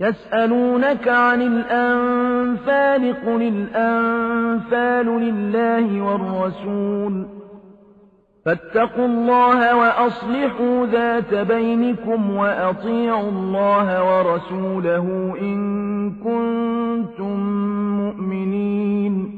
يسألونك عن الأنفال قل الأنفال لله والرسول. فاتقوا الله وأصلحوا ذات بينكم وأطيعوا الله ورسوله إن كنتم مؤمنين.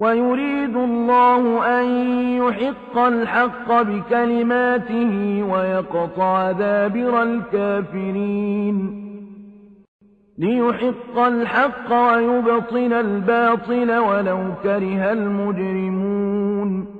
ويريد الله أن يحق الحق بكلماته ويقطع دابر الكافرين. ليحق الحق ويبطل الباطل ولو كره المجرمون.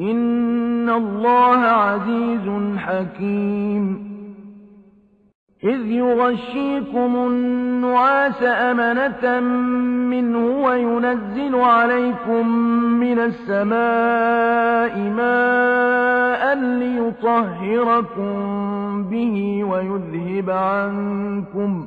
إن الله عزيز حكيم إذ يغشيكم النعاس أمنة منه وينزل عليكم من السماء ماء ليطهركم به ويذهب عنكم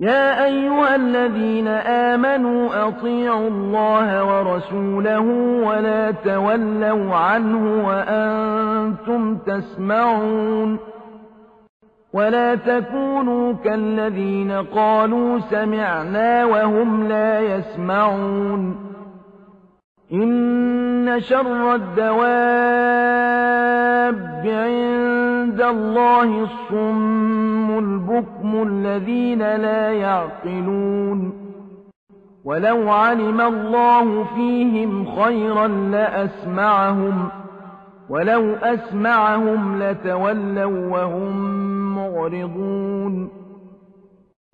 يا أيها الذين آمنوا أطيعوا الله ورسوله ولا تولوا عنه وأنتم تسمعون ولا تكونوا كالذين قالوا سمعنا وهم لا يسمعون إن شر الدواب عند الله الصم البكم الذين لا يعقلون ولو علم الله فيهم خيرا لأسمعهم ولو أسمعهم لتولوا وهم معرضون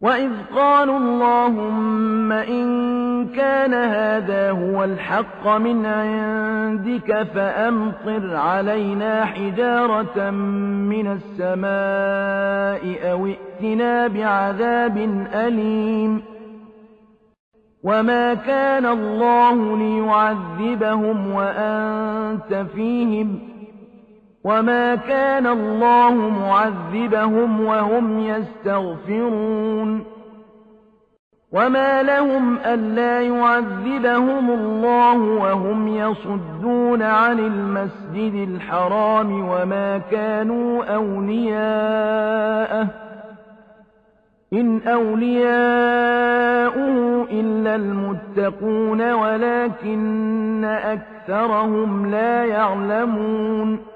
وإذ قالوا اللهم إن كان هذا هو الحق من عندك فأمطر علينا حجارة من السماء أو ائتنا بعذاب أليم وما كان الله ليعذبهم وأنت فيهم وما كان الله معذبهم وهم يستغفرون وما لهم ألا يعذبهم الله وهم يصدون عن المسجد الحرام وما كانوا أولياءه إن أولياؤه إلا المتقون ولكن أكثرهم لا يعلمون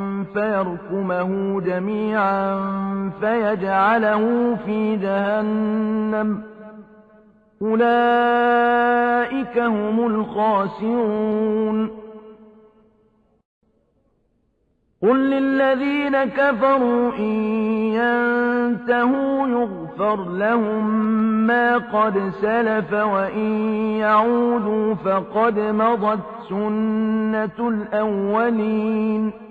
فيركمه جميعا فيجعله في جهنم. أولئك هم الخاسرون. قل للذين كفروا إن ينتهوا يغفر لهم ما قد سلف وإن يعودوا فقد مضت سنة الأولين.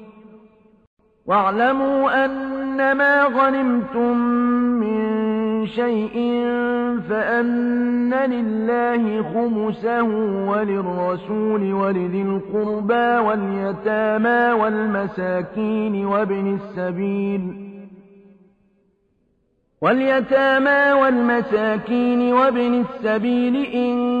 واعلموا أن ما غنمتم من شيء فأن لله خمسه وللرسول ولذي القربى واليتامى والمساكين وابن السبيل واليتامى والمساكين وابن السبيل إن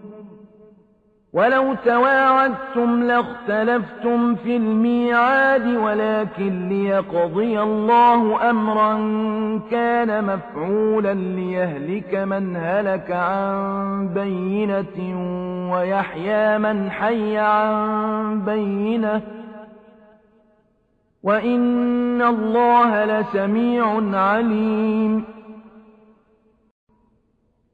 ولو تواعدتم لاختلفتم في الميعاد ولكن ليقضي الله أمرا كان مفعولا ليهلك من هلك عن بينة ويحيى من حي عن بينة. وإن الله لسميع عليم.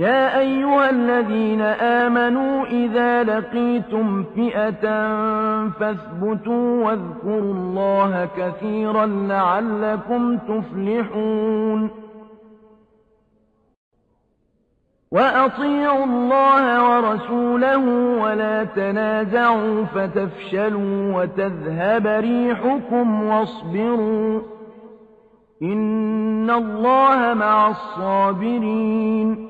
يا أيها الذين آمنوا إذا لقيتم فئة فاثبتوا واذكروا الله كثيرا لعلكم تفلحون. وأطيعوا الله ورسوله ولا تنازعوا فتفشلوا وتذهب ريحكم واصبروا. إن الله مع الصابرين.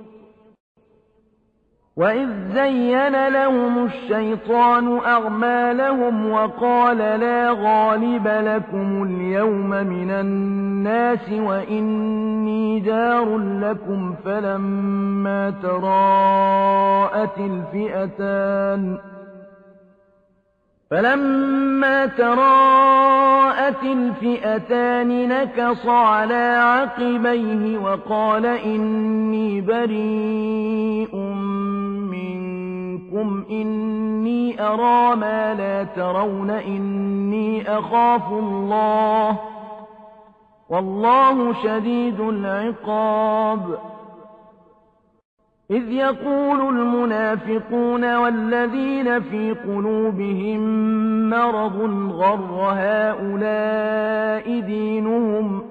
وإذ زين لهم الشيطان أعمالهم وقال لا غالب لكم اليوم من الناس وإني جار لكم فلما تراءت الفئتان فلما تراءت الفئتان نكص على عقبيه وقال إني بريء منكم إني أرى ما لا ترون إني أخاف الله والله شديد العقاب إذ يقول المنافقون والذين في قلوبهم مرض غر هؤلاء دينهم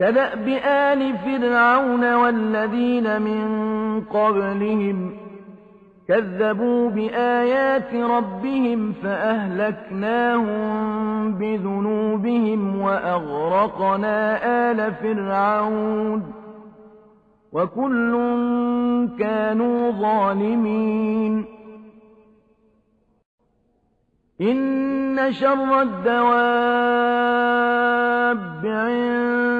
كدأب آل فرعون والذين من قبلهم كذبوا بآيات ربهم فأهلكناهم بذنوبهم وأغرقنا آل فرعون وكل كانوا ظالمين. إن شر الدواب عند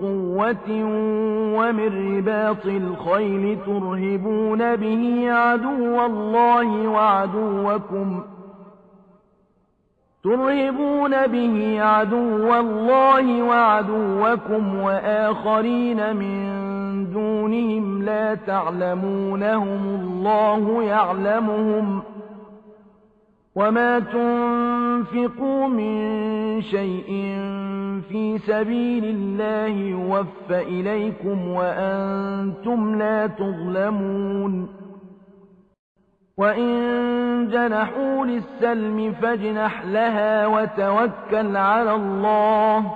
قوة ومن رباط الخيل ترهبون به عدو الله وعدوكم ترهبون به عدو الله وعدوكم وآخرين من دونهم لا تعلمونهم الله يعلمهم ۖ وما تنفقوا من شيء في سبيل الله يوف إليكم وأنتم لا تظلمون وإن جنحوا للسلم فاجنح لها وتوكل على الله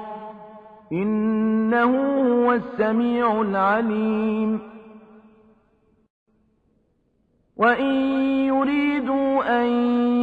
إنه هو السميع العليم وإن يريدوا أن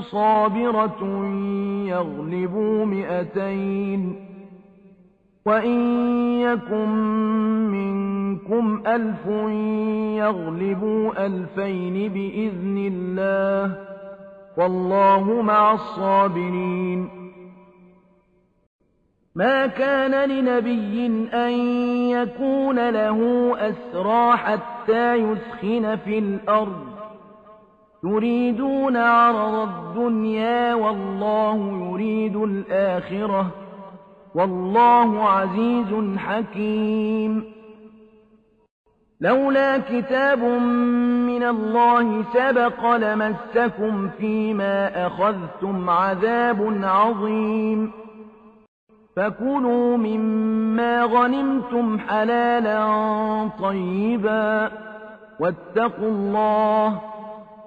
صابرة يغلبوا مئتين. وإن يكن منكم ألف يغلبوا ألفين بإذن الله والله مع الصابرين. ما كان لنبي أن يكون له أسرى حتى يسخن في الأرض. يريدون عرض الدنيا والله يريد الآخرة. والله عزيز حكيم. لولا كتاب من الله سبق لمسكم فيما أخذتم عذاب عظيم. فكلوا مما غنمتم حلالا طيبا. واتقوا الله